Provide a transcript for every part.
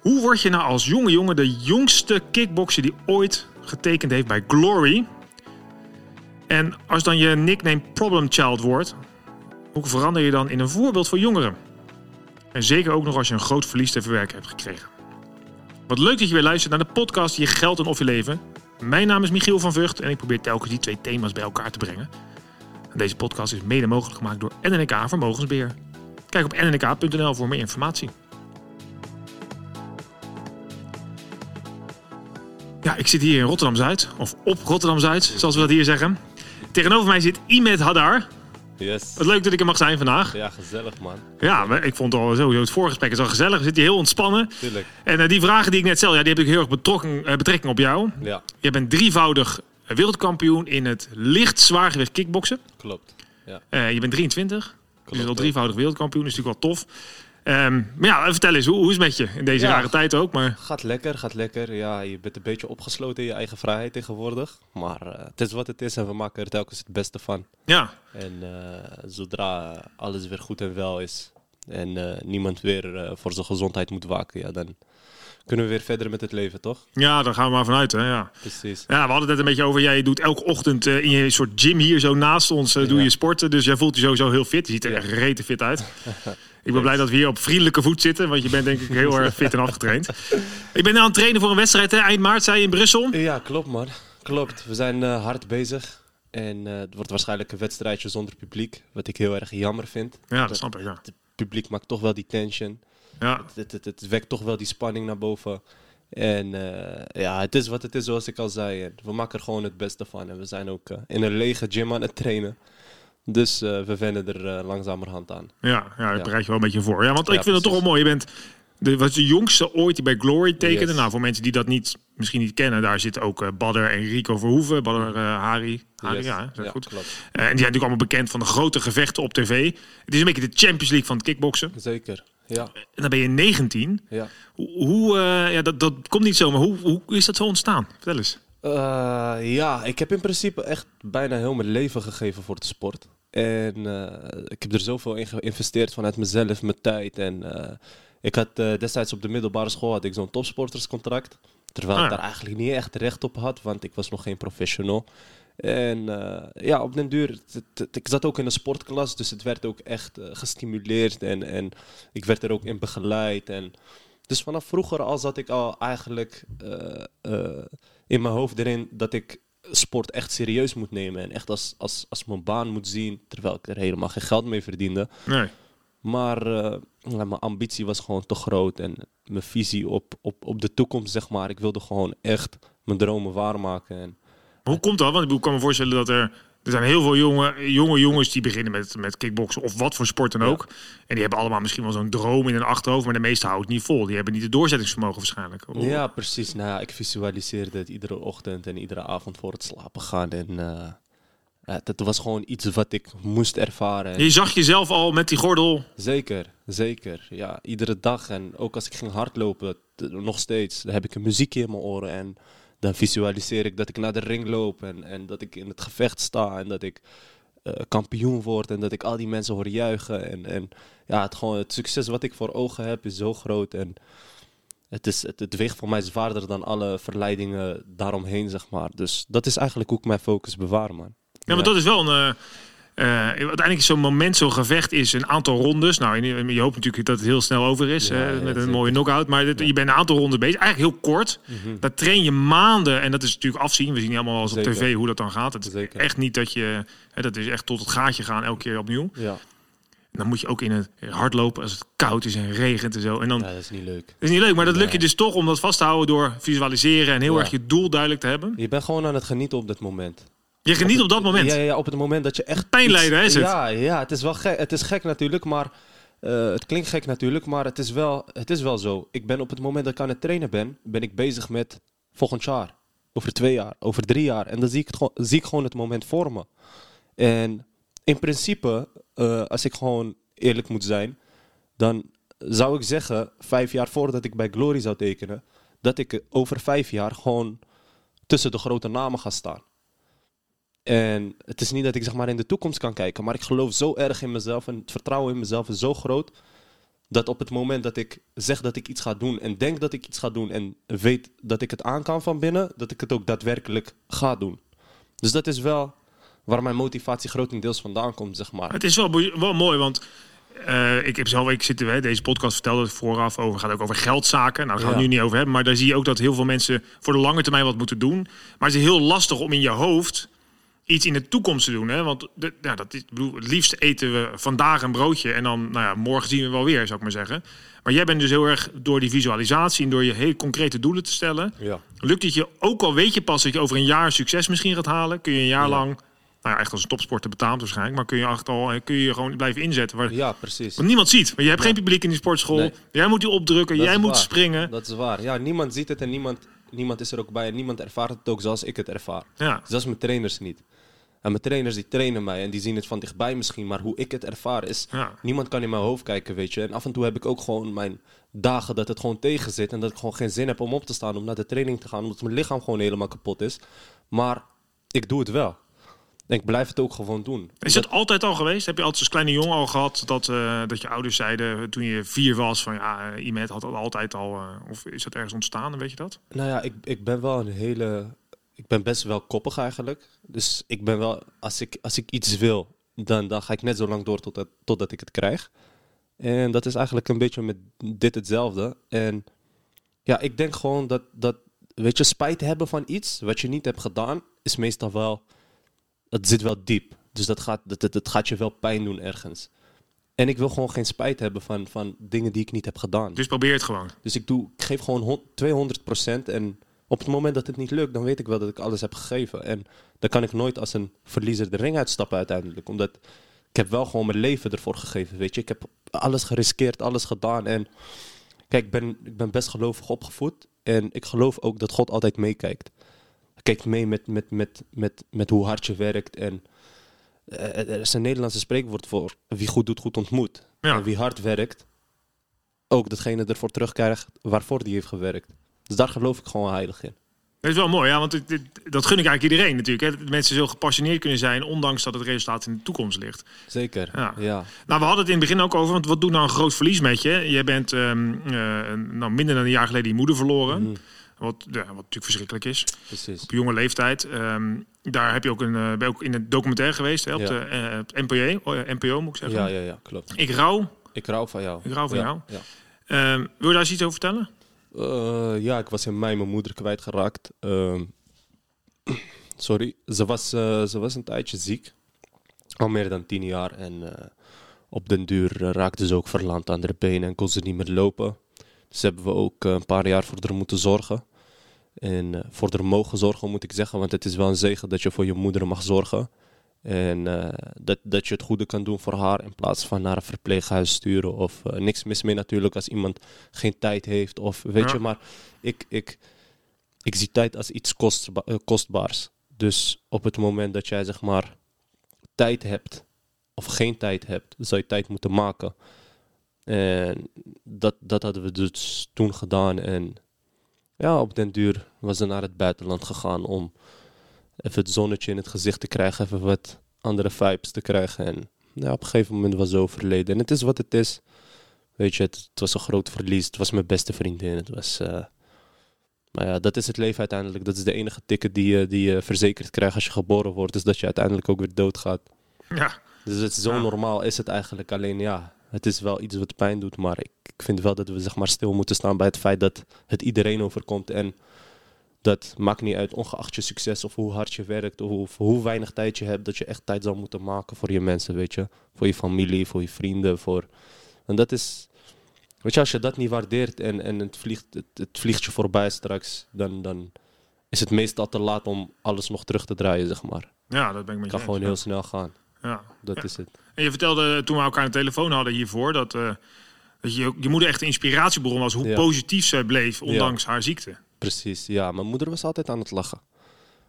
Hoe word je nou als jonge jongen de jongste kickboxer die ooit getekend heeft bij Glory? En als dan je nickname Problem Child wordt, hoe verander je dan in een voorbeeld voor jongeren? En zeker ook nog als je een groot verlies te verwerken hebt gekregen. Wat leuk dat je weer luistert naar de podcast Je Geld en Of Je Leven. Mijn naam is Michiel van Vught en ik probeer telkens die twee thema's bij elkaar te brengen. En deze podcast is mede mogelijk gemaakt door NNK Vermogensbeheer. Kijk op nnk.nl voor meer informatie. Ja, ik zit hier in Rotterdam-Zuid, of op Rotterdam-Zuid, zoals we dat hier zeggen. Tegenover mij zit Imet Hadar. Yes. Wat leuk dat ik er mag zijn vandaag. Ja, gezellig man. Ja, maar ik vond het al sowieso het voorgesprek is al gezellig. We zitten hier heel ontspannen. Tuurlijk. En eh, die vragen die ik net stel, ja, die heb ik heel erg betrokken, eh, betrekking op jou. Ja, Je bent drievoudig wereldkampioen in het licht zwaargewicht kickboksen. klopt. Ja. Eh, je bent 23. Je Klopt, bent al ja. drievoudig wereldkampioen. Dat is natuurlijk wel tof. Ehm, maar ja, vertel eens, hoe, hoe is het met je in deze Ja. rare tijd ook? Maar Gaat lekker, gaat lekker. Ja, je bent een beetje opgesloten in je eigen vrijheid tegenwoordig. Maar eh, het is wat het is en we maken er telkens het beste van. ja, En eh, zodra alles weer goed en wel is en eh, niemand weer voor zijn gezondheid moet waken, ja, dan kunnen we weer verder met het leven, toch? ja, daar gaan we maar vanuit. Hè, ja. Precies. Ja, we hadden het net een beetje over. Jij doet elke ochtend in je soort gym hier zo naast ons doe Ja. je sporten. Dus jij voelt je sowieso heel fit. Je ziet er Ja. echt rete fit uit. ik ben blij dat we hier op vriendelijke voet zitten. Want je bent denk ik heel erg fit en afgetraind. Ik ben nu aan het trainen voor een wedstrijd hè, eind maart, zei je in Brussel. Ja, klopt man. Klopt. We zijn eh, hard bezig. En eh, het wordt waarschijnlijk een wedstrijdje zonder publiek. Wat ik heel erg jammer vind. Ja, dat snap ik. Ja. Het publiek maakt toch wel die tension. Ja. Het, het, het wekt toch wel die spanning naar boven. En eh, ja, het is wat het is, zoals ik al zei. We maken er gewoon het beste van. En we zijn ook in een lege gym aan het trainen. Dus eh, we wennen er eh, langzamerhand aan. Ja, ja, ik Ja. bereid je wel een beetje voor. Ja, want Ja, ik vind het toch wel mooi. Je bent de, was de jongste ooit die bij Glory tekende. Yes. Nou, voor mensen die dat niet, misschien niet kennen, daar zitten ook eh, Badder en Rico Verhoeven. Badder uh, Yes. ja, ja, goed. klopt. En die zijn natuurlijk allemaal bekend van de grote gevechten op tv. Het is een beetje de Champions League van het kickboksen. Zeker. Ja, En dan ben je 19. ja. Hoe, hoe, ja, dat, dat komt niet zomaar. Hoe, hoe is dat zo ontstaan? Vertel eens. Eh, ja, ik heb in principe echt bijna heel mijn leven gegeven voor de sport. En eh, ik heb er zoveel in geïnvesteerd vanuit mezelf, mijn tijd. En eh, ik had destijds op de middelbare school had ik zo'n topsporterscontract. Terwijl Ah, ik ja. daar eigenlijk niet echt recht op had, want ik was nog geen professional. En ja, op den duur, ik zat ook in een sportklas, dus het werd ook echt gestimuleerd en, en ik werd er ook in begeleid. En, dus vanaf vroeger al zat ik al eigenlijk eh, eh, in mijn hoofd erin dat ik sport echt serieus moet nemen en echt als, als, als mijn baan moet zien, terwijl ik er helemaal geen geld mee verdiende. Nee. Maar eh, mijn ambitie was gewoon te groot en mijn visie op, op, op de toekomst, zeg maar. Ik wilde gewoon echt mijn dromen waarmaken. En, hoe komt dat? Want ik kan me voorstellen dat er... Er zijn heel veel jonge, jonge jongens die beginnen met, met kickboksen of wat voor sport dan Ja. ook. En die hebben allemaal misschien wel zo'n droom in hun achterhoofd, maar de meeste houden het niet vol. Die hebben niet het doorzettingsvermogen waarschijnlijk. Ja, precies. Nou, ja, ik visualiseerde het iedere ochtend en iedere avond voor het slapen gaan. En eh, ja, dat was gewoon iets wat ik moest ervaren. En Je zag jezelf al met die gordel. Zeker, zeker. Ja, iedere dag. En ook als ik ging hardlopen, nog steeds, dan heb ik een muziekje in mijn oren. En dan visualiseer ik dat ik naar de ring loop en, en dat ik in het gevecht sta en dat ik eh, kampioen word en dat ik al die mensen hoor juichen. En, en ja, het, gewoon, het succes wat ik voor ogen heb is zo groot. En het, is, het, het weegt voor mij zwaarder dan alle verleidingen daaromheen, zeg maar. Dus dat is eigenlijk hoe ik mijn focus bewaar, man. Ja, maar dat is wel een. Eh, uiteindelijk is zo'n moment, zo'n gevecht, is een aantal rondes. Nou, je je hoopt natuurlijk dat het heel snel over is. Ja, hè, ja, met een mooie knockout. Maar dit- je bent een aantal ronden bezig. Eigenlijk heel kort. Mhm. Dat train je maanden. En dat is natuurlijk afzien. We zien allemaal wel eens op tv hoe dat dan gaat. Het is echt niet dat je. Hè, dat is echt tot het gaatje gaan elke keer opnieuw. Ja. En dan moet je ook in het hardlopen als het koud is en regent en zo. En dan. ja, dat is niet leuk. Dat is niet leuk, maar dat lukt je dus toch om dat vast te houden door visualiseren en heel Ja. erg je doel duidelijk te hebben. Je bent gewoon aan het genieten op dat moment. Je geniet op dat moment. Ja, ja, op het moment dat je echt... Pijn iets- lijden, hè, is het? Ja, ja het is wel gek. Het is gek natuurlijk, maar... eh, het klinkt gek natuurlijk, maar het is, wel, het is wel zo. Ik ben op het moment dat ik aan het trainen ben, ben ik bezig met volgend jaar. Over twee jaar, over drie jaar. En dan zie ik, het gewoon, zie ik gewoon het moment voor me. En in principe, eh, als ik gewoon eerlijk moet zijn, dan zou ik zeggen, vijf jaar voordat ik bij Glory zou tekenen, dat ik over vijf jaar gewoon tussen de grote namen ga staan. En het is niet dat ik zeg maar in de toekomst kan kijken, maar ik geloof zo erg in mezelf en het vertrouwen in mezelf is zo groot Dat op het moment dat ik zeg dat ik iets ga doen en denk dat ik iets ga doen en weet dat ik het aan kan van binnen, dat ik het ook daadwerkelijk ga doen. Dus dat is wel waar mijn motivatie grotendeels vandaan komt, zeg maar. Het is wel, wel mooi, want eh, ik heb zelf, ik zit er, deze podcast vertelde het vooraf over, gaat ook over geldzaken. Nou, daar gaan we Ja. het nu niet over hebben, maar daar zie je ook dat heel veel mensen voor de lange termijn wat moeten doen. Maar het is heel lastig om in je hoofd iets in de toekomst te doen. Hè? Want de, ja, dat is, bedoel, het liefst eten we vandaag een broodje en dan, nou ja, morgen zien we wel weer, zou ik maar zeggen. Maar jij bent dus heel erg door die visualisatie en door je heel concrete doelen te stellen, Ja. lukt het je, ook al weet je pas dat je over een jaar succes misschien gaat halen, kun je een jaar Ja. lang, nou ja, echt als een topsporter betaald waarschijnlijk, maar kun je, echt al, kun je gewoon blijven inzetten. Waar, Ja, precies. want niemand ziet. Want je hebt Ja. geen publiek in die sportschool. Nee. Jij moet die opdrukken, Dat jij moet waar. springen. Dat is waar. Ja, niemand ziet het en niemand, niemand is er ook bij. En niemand ervaart het ook zoals ik het ervaar. Ja. Is mijn trainers niet. En mijn trainers die trainen mij en die zien het van dichtbij misschien. Maar hoe ik het ervaar is, Ja. niemand kan in mijn hoofd kijken, weet je. En af en toe heb ik ook gewoon mijn dagen dat het gewoon tegen zit. En dat ik gewoon geen zin heb om op te staan, om naar de training te gaan. Omdat mijn lichaam gewoon helemaal kapot is. Maar ik doe het wel. En ik blijf het ook gewoon doen. Is het altijd al geweest? Heb je altijd als kleine jongen al gehad dat, eh, dat je ouders zeiden toen je vier was van ja, uh, Imet had dat altijd al. eh, of is dat ergens ontstaan? Weet je dat? Nou ja, ik, ik ben wel een hele. Ik ben best wel koppig eigenlijk. Dus ik ben wel. Als ik, als ik iets wil, dan, dan ga ik net zo lang door totdat, totdat ik het krijg. En dat is eigenlijk een beetje met dit hetzelfde. En ja, ik denk gewoon dat, dat. Weet je, spijt hebben van iets wat je niet hebt gedaan, is meestal wel. Het zit wel diep. Dus dat gaat, dat, dat, gaat je wel pijn doen ergens. En ik wil gewoon geen spijt hebben van, van dingen die ik niet heb gedaan. Dus probeer het gewoon. Dus ik, doe, ik geef gewoon hon- 200% en op het moment dat het niet lukt, dan weet ik wel dat ik alles heb gegeven. En dan kan ik nooit als een verliezer de ring uitstappen uiteindelijk. Omdat ik heb wel gewoon mijn leven ervoor gegeven, weet je. Ik heb alles geriskeerd, alles gedaan. En kijk, ik ben, ik ben best gelovig opgevoed. En ik geloof ook dat God altijd meekijkt. Hij kijkt mee met, met, met, met, met hoe hard je werkt. En eh, er is een Nederlandse spreekwoord voor wie goed doet, goed ontmoet. Ja. En wie hard werkt, ook datgene ervoor terugkrijgt waarvoor die heeft gewerkt. Dus daar geloof ik gewoon heilig in. Dat is wel mooi, ja, want dit, dit- dat gun ik eigenlijk iedereen natuurlijk. Hè. Dat mensen zo gepassioneerd kunnen zijn, ondanks dat het resultaat in de toekomst ligt. Zeker. Ja. Ja. Nou, we hadden het in het begin ook over, want wat doet nou een groot verlies met je? Je bent ehm, eh, nou, minder dan een jaar geleden je moeder verloren. Mhm, Wat, ja, wat natuurlijk verschrikkelijk is. precies. Op jonge leeftijd. Ehm, daar heb je ook, een, eh, ben ook in het documentaire geweest, hè, op Ja. de eh, NPO, oh, ja, NPO moet ik zeggen. Ja, ja, ja, klopt. Ik rouw. Ik rouw van jou. Ik rouw van Ja, jou. Ja. Ehm, wil je daar eens iets over vertellen? Eh, ja, ik was in mei mijn moeder kwijtgeraakt. Ehm sorry. Ze was, eh, ze was een tijdje ziek. Al meer dan tien jaar. En eh, op den duur raakte ze ook verlamd aan de benen en kon ze niet meer lopen. Dus hebben we ook een paar jaar voor haar moeten zorgen. En voor haar mogen zorgen moet ik zeggen. Want het is wel een zegen dat je voor je moeder mag zorgen. En eh, dat, dat je het goede kan doen voor haar in plaats van naar een verpleeghuis sturen. Of eh, niks mis mee natuurlijk als iemand geen tijd heeft. Of weet Ja. je, maar ik, ik, ik zie tijd als iets kostba- eh, kostbaars. Dus op het moment dat jij zeg maar tijd hebt of geen tijd hebt, zou je tijd moeten maken. En dat, dat hadden we dus toen gedaan. En ja, op den duur was ze naar het buitenland gegaan om even het zonnetje in het gezicht te krijgen, even wat andere vibes te krijgen. En op een gegeven moment was ze overleden. En het is wat het is. Weet je, het, het was een groot verlies. Het was mijn beste vriendin. Het was. eh, maar ja, dat is het leven uiteindelijk. Dat is de enige ticket die je, die je verzekerd krijgt als je geboren wordt. Is dat je uiteindelijk ook weer doodgaat. Ja, Dus het is zo Ja. normaal is het eigenlijk. Alleen ja, het is wel iets wat pijn doet. Maar ik, ik vind wel dat we zeg maar stil moeten staan bij het feit dat het iedereen overkomt. En dat maakt niet uit, ongeacht je succes of hoe hard je werkt of, of hoe weinig tijd je hebt, dat je echt tijd zal moeten maken voor je mensen, weet je. Voor je familie, voor je vrienden, voor... En dat is... Weet je, als je dat niet waardeert en, en het, vliegt, het, het vliegt je voorbij straks, dan, dan is het meestal te laat om alles nog terug te draaien, zeg maar. ja, dat ben ik met Het je kan gewoon heel snel gaan. ja. Dat Ja. is het. En je vertelde toen we elkaar aan de telefoon hadden hiervoor dat, eh, dat je, je moeder echt een inspiratiebron was. Hoe Ja. positief zij bleef, ondanks haar ziekte. Precies, ja. Mijn moeder was altijd aan het lachen.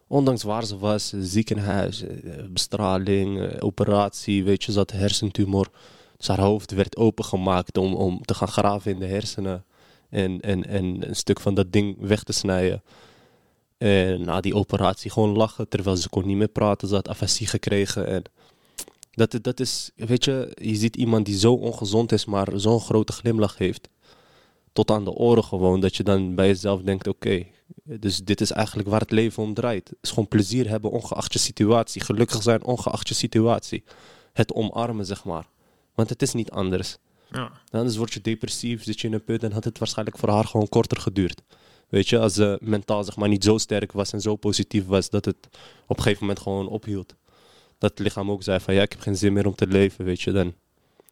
Ondanks waar ze was, ziekenhuis, eh, bestraling, eh, operatie, weet je, ze had hersentumor. Dus haar hoofd werd opengemaakt om, om te gaan graven in de hersenen. En, en, en een stuk van dat ding weg te snijden. En na die operatie gewoon lachen, terwijl ze kon niet meer praten. Ze had afasie gekregen. En Dat, dat is, weet je, je ziet iemand die zo ongezond is, maar zo'n grote glimlach heeft. Tot aan de oren gewoon, dat je dan bij jezelf denkt, oké, dus dit is eigenlijk waar het leven om draait. Het is gewoon plezier hebben ongeacht je situatie. Gelukkig zijn ongeacht je situatie. Het omarmen, zeg maar. Want het is niet anders. Ja. Anders word je depressief, zit je in een put en had het waarschijnlijk voor haar gewoon korter geduurd. Weet je, als ze mentaal zeg maar niet zo sterk was en zo positief was dat het op een gegeven moment gewoon ophield. Dat het lichaam ook zei van ja, ik heb geen zin meer om te leven, weet je. Dan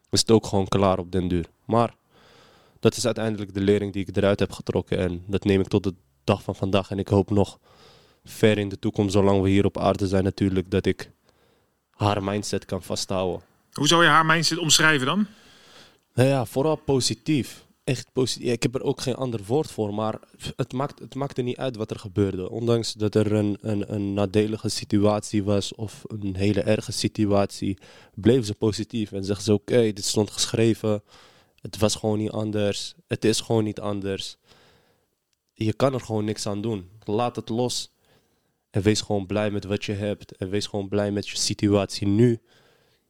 is het ook gewoon klaar op den duur. Maar dat is uiteindelijk de lering die ik eruit heb getrokken en dat neem ik tot de dag van vandaag. En ik hoop nog ver in de toekomst, zolang we hier op aarde zijn natuurlijk, dat ik haar mindset kan vasthouden. Hoe zou je haar mindset omschrijven dan? Nou ja, vooral positief. Echt positief. Ja, ik heb er ook geen ander woord voor, maar het, maakt, het maakte niet uit wat er gebeurde. Ondanks dat er een, een, een nadelige situatie was of een hele erge situatie, bleef ze positief en zegt ze: Oké, dit stond geschreven. Het was gewoon niet anders. Het is gewoon niet anders. Je kan er gewoon niks aan doen. Laat het los. En wees gewoon blij met wat je hebt. En wees gewoon blij met je situatie nu.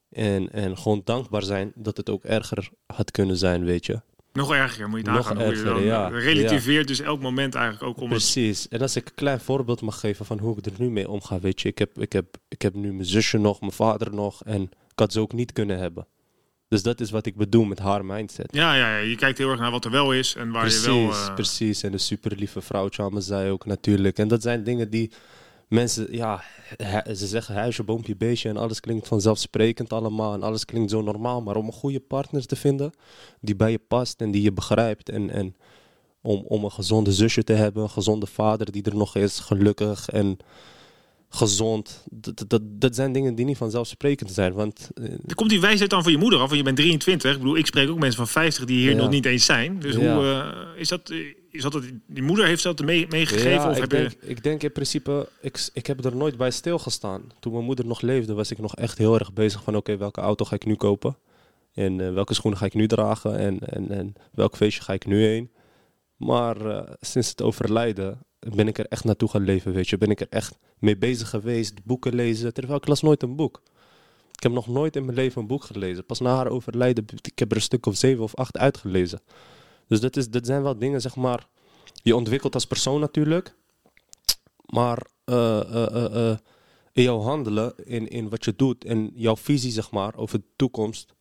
En, en gewoon dankbaar zijn dat het ook erger had kunnen zijn, weet je. Nog erger, moet je Nog nagaan hoe je erger, dan ja. relativeert dus elk moment eigenlijk ook om het... Precies. En als ik een klein voorbeeld mag geven van hoe ik er nu mee omga, weet je. Ik heb, ik heb, ik heb nu mijn zusje nog, mijn vader nog. En ik had ze ook niet kunnen hebben. Dus dat is wat ik bedoel met haar mindset. Ja, ja, ja, je kijkt heel erg naar wat er wel is en waar precies, je wel... eh, precies. En de super lieve vrouwtje aan me zei ook natuurlijk. En dat zijn dingen die mensen, ja, ze zeggen huisje, boompje, beestje en alles klinkt vanzelfsprekend allemaal en alles klinkt zo normaal. Maar om een goede partner te vinden die bij je past en die je begrijpt en, en om, om een gezonde zusje te hebben, een gezonde vader die er nog is, gelukkig en gezond. Dat, dat, dat zijn dingen die niet vanzelfsprekend zijn, want Er komt die wijsheid dan van je moeder af, want je bent 23. Ik bedoel, ik spreek ook mensen van 50 die hier Ja. nog niet eens zijn. Dus Ja. hoe eh, is dat? eh, Is dat die moeder heeft dat mee- meegegeven? Ja, of ik, heb denk, je... ik denk in principe, ik, ik heb er nooit bij stilgestaan. Toen mijn moeder nog leefde, was ik nog echt heel erg bezig van oké, welke auto ga ik nu kopen? En welke schoenen ga ik nu dragen? En, en, en welk feestje ga ik nu heen? Maar sinds het overlijden ben ik er echt naartoe gaan leven, weet je. Ben ik er echt mee bezig geweest, boeken lezen, terwijl ik las nooit een boek. Ik heb nog nooit in mijn leven een boek gelezen. Pas na haar overlijden, ik heb er een stuk of zeven of acht uitgelezen. Dus dat, is, dat zijn wel dingen, zeg maar, je ontwikkelt als persoon natuurlijk. Maar eh, eh, eh, in jouw handelen, in, in wat je doet en jouw visie, zeg maar, over de toekomst,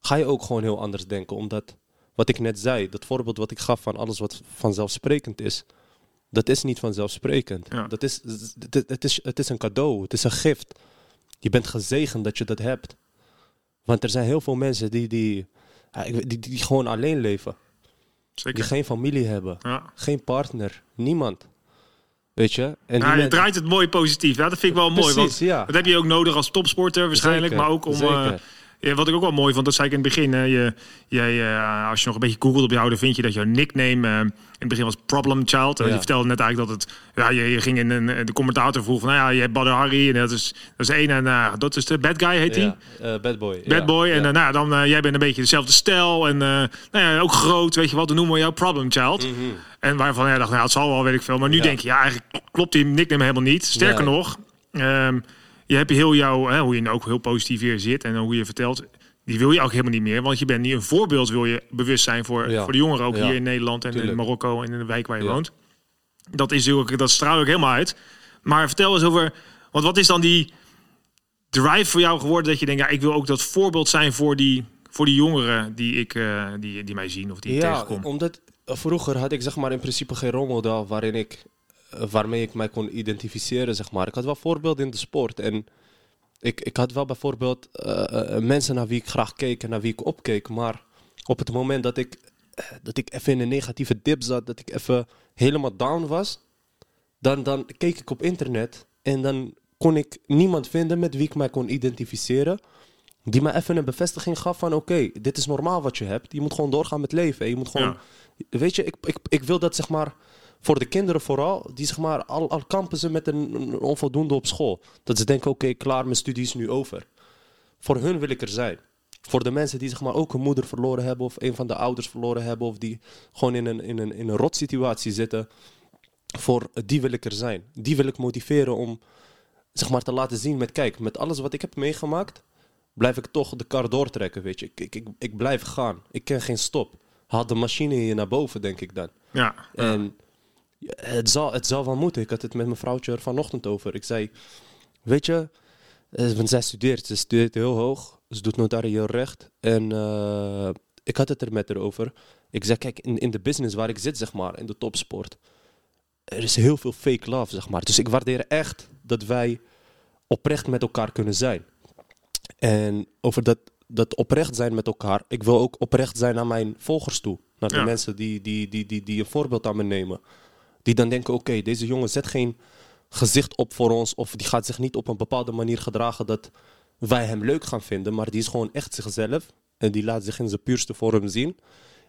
ga je ook gewoon heel anders denken. Omdat, wat ik net zei, dat voorbeeld wat ik gaf van alles wat vanzelfsprekend is, dat is niet vanzelfsprekend. Ja. Dat is, het, het, is, het is een cadeau, het is een gift. Je bent gezegend dat je dat hebt. Want er zijn heel veel mensen die, die, die, die gewoon alleen leven. Zeker. Die geen familie hebben, Ja. geen partner, niemand. Weet je? En Ja, je men- draait het mooi positief. Ja, dat vind ik wel mooi. Want ja. dat heb je ook nodig als topsporter waarschijnlijk. Zeker, maar ook om... eh. Ja, wat ik ook wel mooi vond, dat zei ik in het begin. hè, je, jij, eh, als je nog een beetje googelt op jou, dan vind je dat jouw nickname eh, in het begin was Problem Child. Eh, Ja. Je vertelde net eigenlijk dat het, ja, je, je ging in een, de commentator vroeg van, nou ja, je hebt Badr Harry en dat is, dat is één en eh, dat is de bad guy heet hij. Ja, bad boy. Bad boy. En nou, ja, dan jij bent een beetje dezelfde stijl en nou ja, ook groot, weet je wat, dan noemen we jou Problem Child. Mhm. En waarvan jij dacht, nou, het zal wel, weet ik veel. Maar nu denk je, ja, eigenlijk klopt die nickname helemaal niet. Sterker nog, ehm, je hebt heel jouw, hè, hoe je nou ook heel positief weer zit en hoe je vertelt, die wil je ook helemaal niet meer. Want je bent niet een voorbeeld, wil je bewust zijn voor, Ja. voor de jongeren, ook Ja. hier in Nederland en in. Marokko en in de wijk waar je Ja. woont. Dat is natuurlijk, dat straalt ook helemaal uit. Maar vertel eens over, want wat is dan die drive voor jou geworden dat je denkt, ja, ik wil ook dat voorbeeld zijn voor die, voor die jongeren die, ik, eh, die, die mij zien of die ik Ja, tegenkom. omdat eh, vroeger had ik zeg maar in principe geen rolmodel waarin ik, waarmee ik mij kon identificeren, zeg maar. Ik had wel voorbeelden in de sport en ik, ik had wel bijvoorbeeld eh, eh, mensen naar wie ik graag keek en naar wie ik opkeek, maar op het moment dat ik, eh, dat ik even in een negatieve dip zat, dat ik even helemaal down was, dan, dan keek ik op internet en dan kon ik niemand vinden met wie ik mij kon identificeren. Die me even een bevestiging gaf van oké, dit is normaal wat je hebt. Je moet gewoon doorgaan met leven. Je moet gewoon, weet je, ik, ik, ik wil dat zeg maar voor de kinderen vooral, die zeg maar al, al kampen ze met een, een onvoldoende op school. Dat ze denken oké, klaar, mijn studie is nu over. Voor hun wil ik er zijn. Voor de mensen die zeg maar ook een moeder verloren hebben of een van de ouders verloren hebben of die gewoon in een, in een, in een rotsituatie zitten. Voor die wil ik er zijn. Die wil ik motiveren om zeg maar te laten zien met kijk, met alles wat ik heb meegemaakt, blijf ik toch de kar doortrekken, weet je. Ik, ik, ik, ik blijf gaan. Ik ken geen stop. Haal de machine hier naar boven, denk ik dan. Ja. En het, zal, het zal wel moeten. Ik had het met mijn vrouwtje er vanochtend over. Ik zei, weet je, eh, want zij studeert. Ze studeert heel hoog. Ze doet notarieel recht. En eh, ik had het er met haar over. Ik zei, kijk, in, in de business waar ik zit, zeg maar, in de topsport. Er is heel veel fake love, zeg maar. Dus ik waardeer echt dat wij oprecht met elkaar kunnen zijn. En over dat, dat oprecht zijn met elkaar. Ik wil ook oprecht zijn naar mijn volgers toe. Naar de Ja. mensen die, die, die, die, die een voorbeeld aan me nemen. Die dan denken, oké, deze jongen zet geen gezicht op voor ons. Of die gaat zich niet op een bepaalde manier gedragen dat wij hem leuk gaan vinden. Maar die is gewoon echt zichzelf. En die laat zich in zijn puurste vorm zien.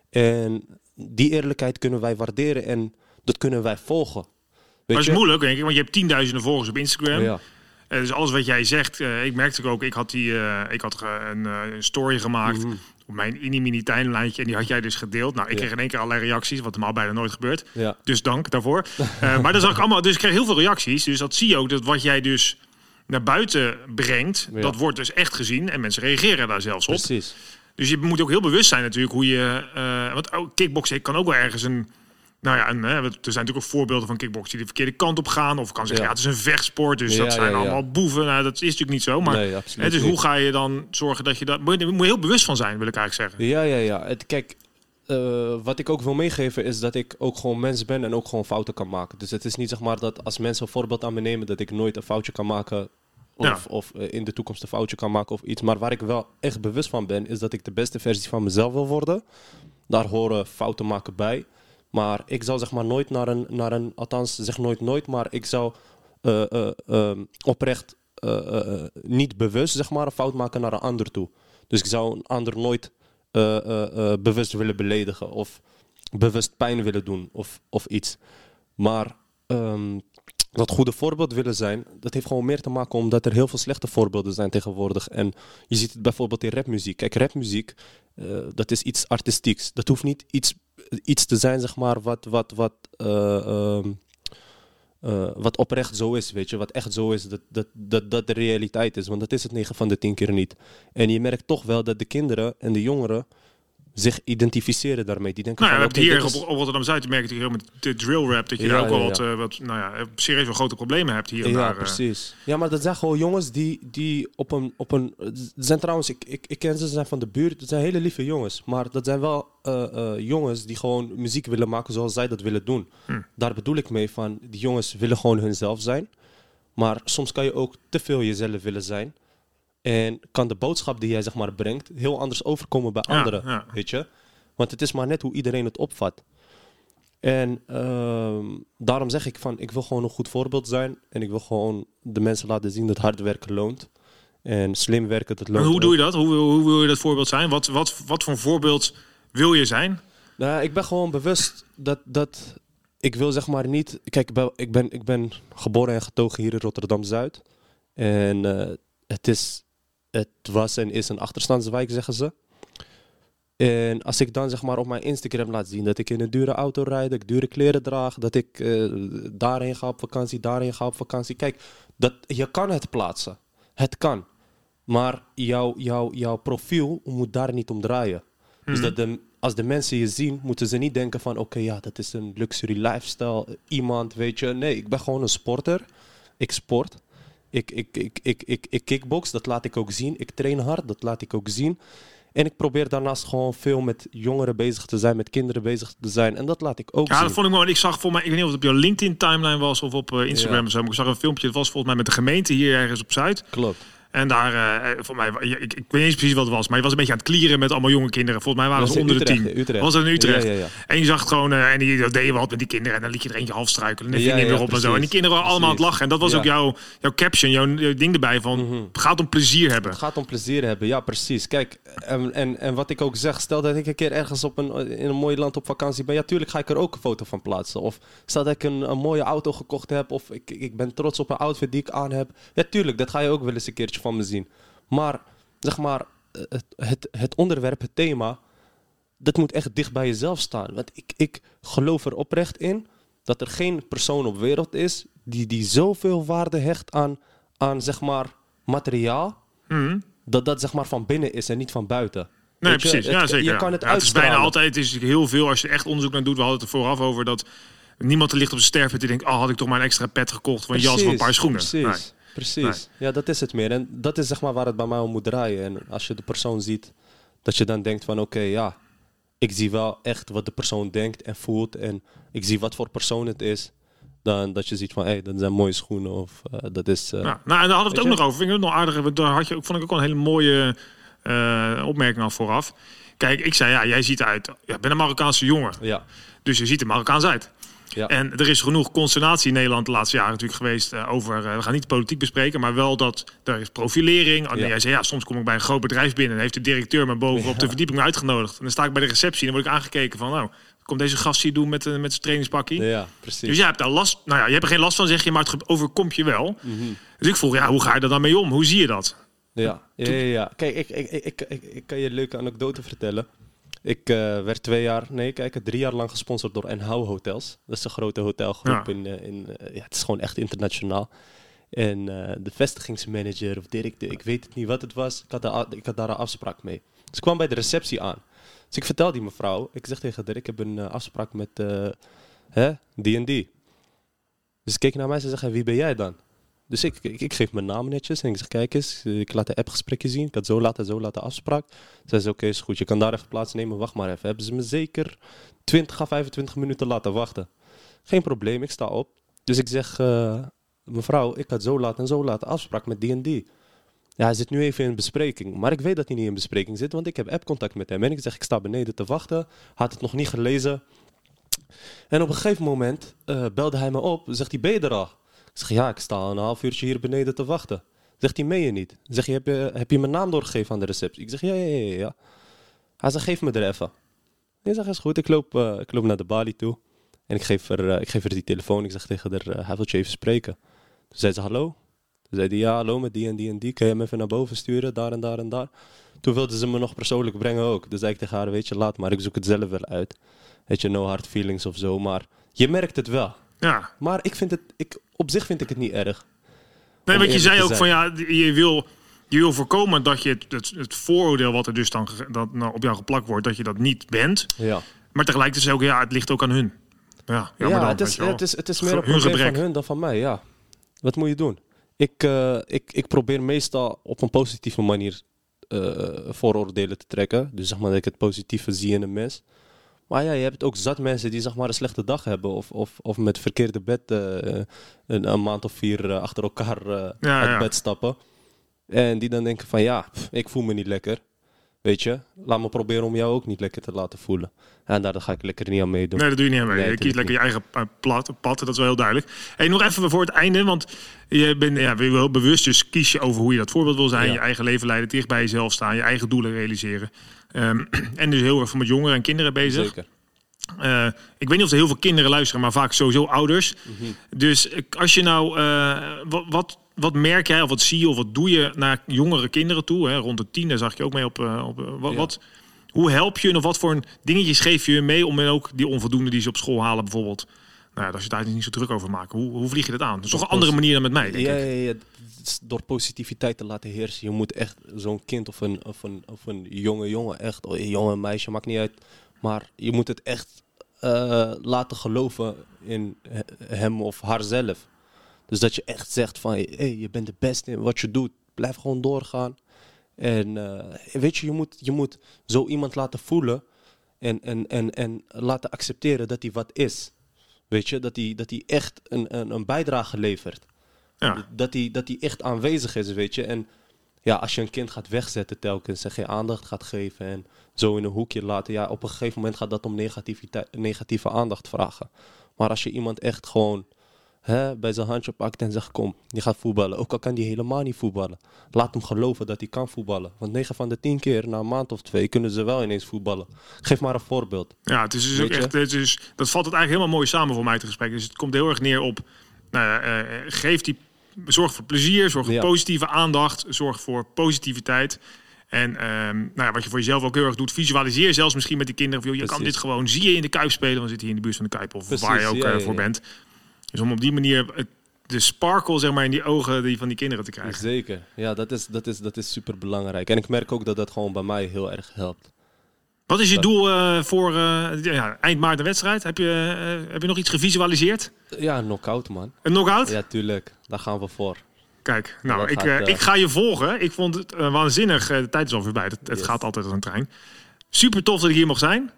En die eerlijkheid kunnen wij waarderen en dat kunnen wij volgen. Weet Maar het je? is moeilijk, denk ik, want je hebt tienduizenden volgers op Instagram. Ja. Eh, dus alles wat jij zegt, eh, ik merkte ook, ik had, die, eh, ik had een, een story gemaakt op mijn mini-mini tijdlijntje en die had jij dus gedeeld. Nou, ik kreeg in één keer allerlei reacties, wat normaal bijna nooit gebeurt. Ja. Dus dank daarvoor. Eh, maar dat zag ik allemaal, dus ik kreeg heel veel reacties. Dus dat zie je ook, dat wat jij dus naar buiten brengt, Ja. dat wordt dus echt gezien en mensen reageren daar zelfs op. Precies. Dus je moet ook heel bewust zijn natuurlijk hoe je... eh, want kickboksen kan ook wel ergens een... Nou ja, een, hè, er zijn natuurlijk ook voorbeelden van kickboksen die de verkeerde kant op gaan. Of kan zeggen, ja, Ja. het is een vechtsport, dus Ja, dat zijn ja, allemaal boeven. Nou, dat is natuurlijk niet zo. Maar Nee, hè, dus hoe ga je dan zorgen dat je dat... Moet je, moet je heel bewust van zijn, wil ik eigenlijk zeggen. Ja, ja, ja. Het, kijk, eh, wat ik ook wil meegeven is dat ik ook gewoon mens ben en ook gewoon fouten kan maken. Dus het is niet zeg maar dat als mensen een voorbeeld aan me nemen dat ik nooit een foutje kan maken. Of, Ja. of eh, in de toekomst een foutje kan maken of iets. Maar waar ik wel echt bewust van ben, is dat ik de beste versie van mezelf wil worden. Daar horen fouten maken bij. Maar ik zou zeg maar nooit naar een, naar een althans zeg nooit nooit, maar ik zou eh, eh, ehm, oprecht eh, niet bewust zeg maar een fout maken naar een ander toe. Dus ik zou een ander nooit bewust willen beledigen of bewust pijn willen doen of, of iets. Maar ehm, dat goede voorbeeld willen zijn, dat heeft gewoon meer te maken omdat er heel veel slechte voorbeelden zijn tegenwoordig. En je ziet het bijvoorbeeld in rapmuziek. Kijk, rapmuziek, dat is iets artistieks. Dat hoeft niet iets, iets te zijn, zeg maar, wat, wat, wat, eh, ehm, eh, wat oprecht zo is, weet je. Wat echt zo is, dat, dat, dat, dat de realiteit is. Want dat is het 9 van de 10 keer niet. En je merkt toch wel dat de kinderen en de jongeren zich identificeren daarmee. Die denken Nou ja, we van, hebben hier op, Rotterdam-Zuid, merk ik heel met de drill rap, dat je Ja, daar ook wel ja, wat, eh, wat nou ja, serieus wel grote problemen hebt hier en Ja, daar. eh. precies. Ja, maar dat zijn gewoon jongens die, die op een... Op een het zijn trouwens, ik, ik, ik ken ze, ze zijn van de buurt. Het zijn hele lieve jongens. Maar dat zijn wel eh, eh, jongens die gewoon muziek willen maken zoals zij dat willen doen. Hm. Daar bedoel ik mee van, die jongens willen gewoon hunzelf zijn. Maar soms kan je ook te veel jezelf willen zijn. En kan de boodschap die jij zeg maar brengt heel anders overkomen bij anderen. ja. Weet je? Want het is maar net hoe iedereen het opvat. En ehm, daarom zeg ik van, ik wil gewoon een goed voorbeeld zijn. En ik wil gewoon de mensen laten zien dat hard werken loont. En slim werken, dat En loont hoe doe je dat? Hoe, wil- hoe wil je dat voorbeeld zijn? Wat, wat, wat voor voorbeeld wil je zijn? Nou, ik ben gewoon bewust dat, dat ik wil zeg maar niet... Kijk, ik ben, ik ben, ik ben geboren en getogen hier in Rotterdam-Zuid. En eh, het, is, het was en is een achterstandswijk, zeggen ze. En als ik dan zeg maar op mijn Instagram laat zien dat ik in een dure auto rijd, dat ik dure kleren draag, dat ik eh, daarheen ga op vakantie, daarheen ga op vakantie. Kijk, dat, je kan het plaatsen. Het kan. Maar jouw, jouw, jouw profiel moet daar niet om draaien. Dus dat de, als de mensen je zien, moeten ze niet denken van... oké, ja, dat is een luxury lifestyle, iemand, weet je. Nee, ik ben gewoon een sporter. Ik sport. Ik, ik, ik, ik, ik, ik kickbox, dat laat ik ook zien. Ik train hard, dat laat ik ook zien. En ik probeer daarnaast gewoon veel met jongeren bezig te zijn, met kinderen bezig te zijn. En dat laat ik ook Ja, zien. dat vond ik mooi. Ik zag voor mij, ik weet niet of het op jouw LinkedIn timeline was of op eh, Instagram Ja. of zo. Maar ik zag een filmpje. Het was volgens mij met de gemeente hier ergens op Zuid. Klopt. En daar, eh voor mij, ik, ik weet niet eens precies wat het was, maar je was een beetje aan het klieren met allemaal jonge kinderen. Volgens mij waren ze onder de tien. Utrecht. Was dat in Utrecht? Ja, ja, ja. En je zag gewoon, eh, en die dat deed je wat met die kinderen. En dan liet je er eentje half struikelen. En dan ja, weer op en zo. En die kinderen waren allemaal aan het lachen. En dat was ook jouw, jouw caption, jouw, jouw ding erbij van, het gaat om plezier hebben. Het gaat om plezier hebben, ja precies. Kijk, en, en, en wat ik ook zeg, stel dat ik een keer ergens op een, in een mooi land op vakantie ben, ja tuurlijk ga ik er ook een foto van plaatsen. Of stel dat ik een, een mooie auto gekocht heb, of ik, ik ben trots op een outfit die ik aan heb. Ja tuurlijk, dat ga je ook wel eens een keertje van me zien. Maar, zeg maar, het, het, het onderwerp, het thema, dat moet echt dicht bij jezelf staan. Want ik, ik geloof er oprecht in dat er geen persoon op wereld is die, die zoveel waarde hecht aan, aan zeg maar, materiaal Mhm. dat dat zeg maar van binnen is en niet van buiten. Nee, Weet je, precies. het- ja, zeker. je kan het Ja, het is bijna altijd, is heel veel, als je echt onderzoek naar doet, we hadden het er vooraf over, dat niemand er ligt op zijn sterfbed die denkt, oh, had ik toch maar een extra pet gekocht voor een jas of een paar schoenen. Precies, Nee. Precies. Ja, dat is het meer. En dat is zeg maar waar het bij mij om moet draaien. En als je de persoon ziet, dat je dan denkt van oké, ja, ik zie wel echt wat de persoon denkt en voelt. En ik zie wat voor persoon het is. Dan dat je ziet van, hé, hey, dat zijn mooie schoenen. Of eh, dat is... eh, Ja, nou, en daar hadden we het ook je? nog over. Vind ik het nog aardig. Daar had je ook, vond ik ook wel een hele mooie eh, opmerking al vooraf. Kijk, ik zei, ja, jij ziet uit, ja, ik ben een Marokkaanse jongen. ja, Dus je ziet er Marokkaans uit. Ja. En er is genoeg consternatie in Nederland de laatste jaren natuurlijk geweest eh, over, eh, we gaan niet de politiek bespreken, maar wel dat er is profilering. En Ja. jij zei, ja, soms kom ik bij een groot bedrijf binnen en heeft de directeur me boven op de verdieping uitgenodigd. En dan sta ik bij de receptie en dan word ik aangekeken van, nou, komt deze gast hier doen met, eh, met zijn trainingspakkie? ja, precies. Dus jij hebt daar last, nou ja, je hebt er geen last van, zeg je, maar het overkomt je wel. Mhm. Dus ik vroeg, ja, hoe ga je er dan mee om? Hoe zie je dat? Ja, ja, ja, ja. Kijk, ik, ik, ik, ik, ik, ik kan je een leuke anekdote vertellen. Ik eh, werd twee jaar, nee, kijk, drie jaar lang gesponsord door Enhou Hotels. Dat is een grote hotelgroep Ja. in, eh, in eh, ja, het is gewoon echt internationaal. En de vestigingsmanager of directeur, ik weet het niet wat het was, ik had, daar, ik had daar een afspraak mee. Dus ik kwam bij de receptie aan. Dus ik vertel die mevrouw, ik zeg tegen haar, ik heb een afspraak met hè, die en die. Dus ze keek naar mij en ze zegt, wie ben jij dan? Dus ik, ik, geef mijn naam netjes en ik zeg, kijk eens, ik laat de appgesprekje zien. Ik had zo laten, zo laten afspraak. Zei ze, oké, is goed, je kan daar even plaatsnemen, wacht maar even. Hebben ze me zeker 20 à 25 minuten laten wachten. Geen probleem, ik sta op. Dus ik zeg, eh, mevrouw, ik had zo laat en zo laat afspraak met die en die. Ja, hij zit nu even in bespreking. Maar ik weet dat hij niet in bespreking zit, want ik heb appcontact met hem. En ik zeg, ik sta beneden te wachten. Had het nog niet gelezen. En op een gegeven moment eh, belde hij me op. Zegt hij, ben je er? Ik zeg, ja, ik sta al een half uurtje hier beneden te wachten. Zegt hij, meen je niet? Zeg je, heb je, heb je mijn naam doorgegeven aan de receptie? Ik zeg, ja, ja, ja, ja. Hij zegt, geef me er even. Ik zeg, is goed. Ik loop, eh, ik loop naar de balie toe. En ik geef, haar, eh, ik geef haar die telefoon. Ik zeg tegen haar, eh, hij wil je even spreken. Toen zei ze, hallo? Toen zei hij, ja, hallo, met die en die en die. Kun je hem even naar boven sturen, daar en daar en daar? Toen wilde ze me nog persoonlijk brengen ook. Dus zei ik tegen haar, weet je, laat maar. Ik zoek het zelf wel uit. Weet je, no hard feelings of zo. Maar je merkt het wel. Ja, Maar ik vind het, ik, op zich vind ik het niet erg. Nee, want je zei ook van ja, je wil, je wil voorkomen dat je het, het, het vooroordeel wat er dus dan dat, nou, op jou geplakt wordt, dat je dat niet bent. Ja, Maar tegelijkertijd is ook, ja, het ligt ook aan hun. Ja, ja dan, het, is, het, is, het is meer een Hun probleem gebrek. van hun dan van mij, ja. Wat moet je doen? Ik, eh, ik, ik probeer meestal op een positieve manier eh, vooroordelen te trekken. Dus zeg maar dat ik het positieve zie in een mens. Maar ja, je hebt ook zat mensen die zeg maar een slechte dag hebben. Of, of, of met verkeerde bed eh, een, een maand of vier eh, achter elkaar eh, Ja, uit ja. bed stappen. En die dan denken van ja, pff, ik voel me niet lekker. Weet je, laat me proberen om jou ook niet lekker te laten voelen. En daar ga ik lekker niet aan meedoen. Nee, dat doe je niet aan mee. Nee, je kiest lekker je eigen eh, plat, pad, dat is wel heel duidelijk. Hey, nog even voor het einde, want je bent ja, wel bewust, dus kies je over hoe je dat voorbeeld wil zijn. Ja. Je eigen leven leiden, dicht bij jezelf staan, je eigen doelen realiseren. Ehm, en dus heel erg met jongeren en kinderen bezig. Zeker. Eh, ik weet niet of er heel veel kinderen luisteren, maar vaak sowieso ouders. Mhm. Dus ik- als je nou, eh, wat, wat, wat merk jij of wat zie je of wat doe je naar jongere kinderen toe? Hè? Rond de tien, daar zag je ook mee op. eh, op eh, wat, Ja. wat, hoe help je hun of wat voor een dingetjes geef je mee om hen ook die onvoldoende die ze op school halen bijvoorbeeld? Nou ja, als je daar niet zo druk over maakt, hoe, hoe vlieg je dat aan? Dat is toch een andere manier dan met mij, denk Ja, ik. ja, is Door positiviteit te laten heersen. Je moet echt zo'n kind of een, of, een, of een jonge jongen, echt, of een jonge meisje, maakt niet uit. Maar je moet het echt eh, laten geloven in he- hem of haarzelf. Dus dat je echt zegt van, hey, je bent de beste in wat je doet. Blijf gewoon doorgaan. En eh, weet je, je moet, je moet zo iemand laten voelen en, en, en, en laten accepteren dat hij wat is. Weet je, dat hij, dat hij echt een, een, een bijdrage levert. Ja. Dat hij, dat hij echt aanwezig is, weet je. En ja, als je een kind gaat wegzetten telkens en geen aandacht gaat geven en zo in een hoekje laten, ja, op een gegeven moment gaat dat om negativiteit, negatieve aandacht vragen. Maar als je iemand echt gewoon hè, bij zijn handje pakt en zegt, kom, je gaat voetballen. Ook al kan die helemaal niet voetballen. Laat hem geloven dat hij kan voetballen. Want 9 van de 10 keer, na een maand of twee, kunnen ze wel ineens voetballen. Geef maar een voorbeeld. Ja, het is dus ook echt, het is, dat valt het eigenlijk helemaal mooi samen voor mij het gesprek. Dus het komt heel erg neer op, nou ja, eh, geef die, zorg voor plezier, zorg voor Ja. positieve aandacht, zorg voor positiviteit. En ehm, nou ja, wat je voor jezelf ook heel erg doet, visualiseer zelfs misschien met die kinderen. Joh, je kan dit gewoon, zie je in de Kuip spelen, want zitten hier in de buurt van de Kuip of Precies, waar je ook ja, eh, voor bent. Dus om op die manier de sparkle zeg maar, in die ogen die van die kinderen te krijgen. Zeker. Ja, dat is, dat, is, dat is super belangrijk. En ik merk ook dat dat gewoon bij mij heel erg helpt. Wat is je doel uh, voor uh, ja, eind maart de wedstrijd? Heb je, uh, heb je nog iets gevisualiseerd? Ja, een knockout man. Een knockout? Ja, tuurlijk. Daar gaan we voor. Kijk, nou, ik, gaat, ik ga je volgen. Ik vond het waanzinnig. de tijd is al voorbij. Het, het gaat altijd als een trein. Super tof dat ik hier mocht zijn.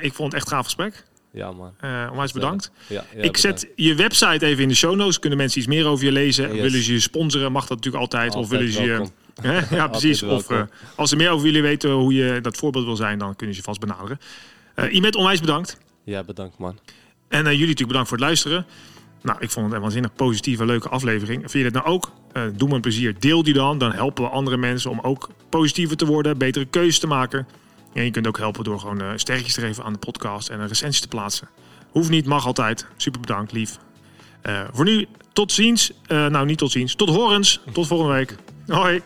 ik vond het echt gaaf gesprek. Ja, man. Uh, onwijs bedankt. Ja, ja, ik zet je website even in de show notes. Kunnen mensen iets meer over je lezen? Yes. Willen ze je sponsoren? Mag dat natuurlijk altijd. altijd of willen ze je. ja, precies. Of uh, als ze meer over jullie weten hoe je dat voorbeeld wil zijn, dan kunnen ze je vast benaderen. Uh, Imet, onwijs bedankt. Ja, bedankt, man. En jullie natuurlijk bedankt voor het luisteren. Nou, ik vond het een waanzinnig positieve, leuke aflevering. Vind je het nou ook? doe me een plezier. Deel die dan. Dan helpen we andere mensen om ook positiever te worden, betere keuzes te maken. En je kunt ook helpen door gewoon sterretjes te geven aan de podcast en een recensie te plaatsen. Hoeft niet, mag altijd. Super bedankt, lief. Uh, voor nu, tot ziens. Nou, niet tot ziens. Tot horens. Tot volgende week. Hoi.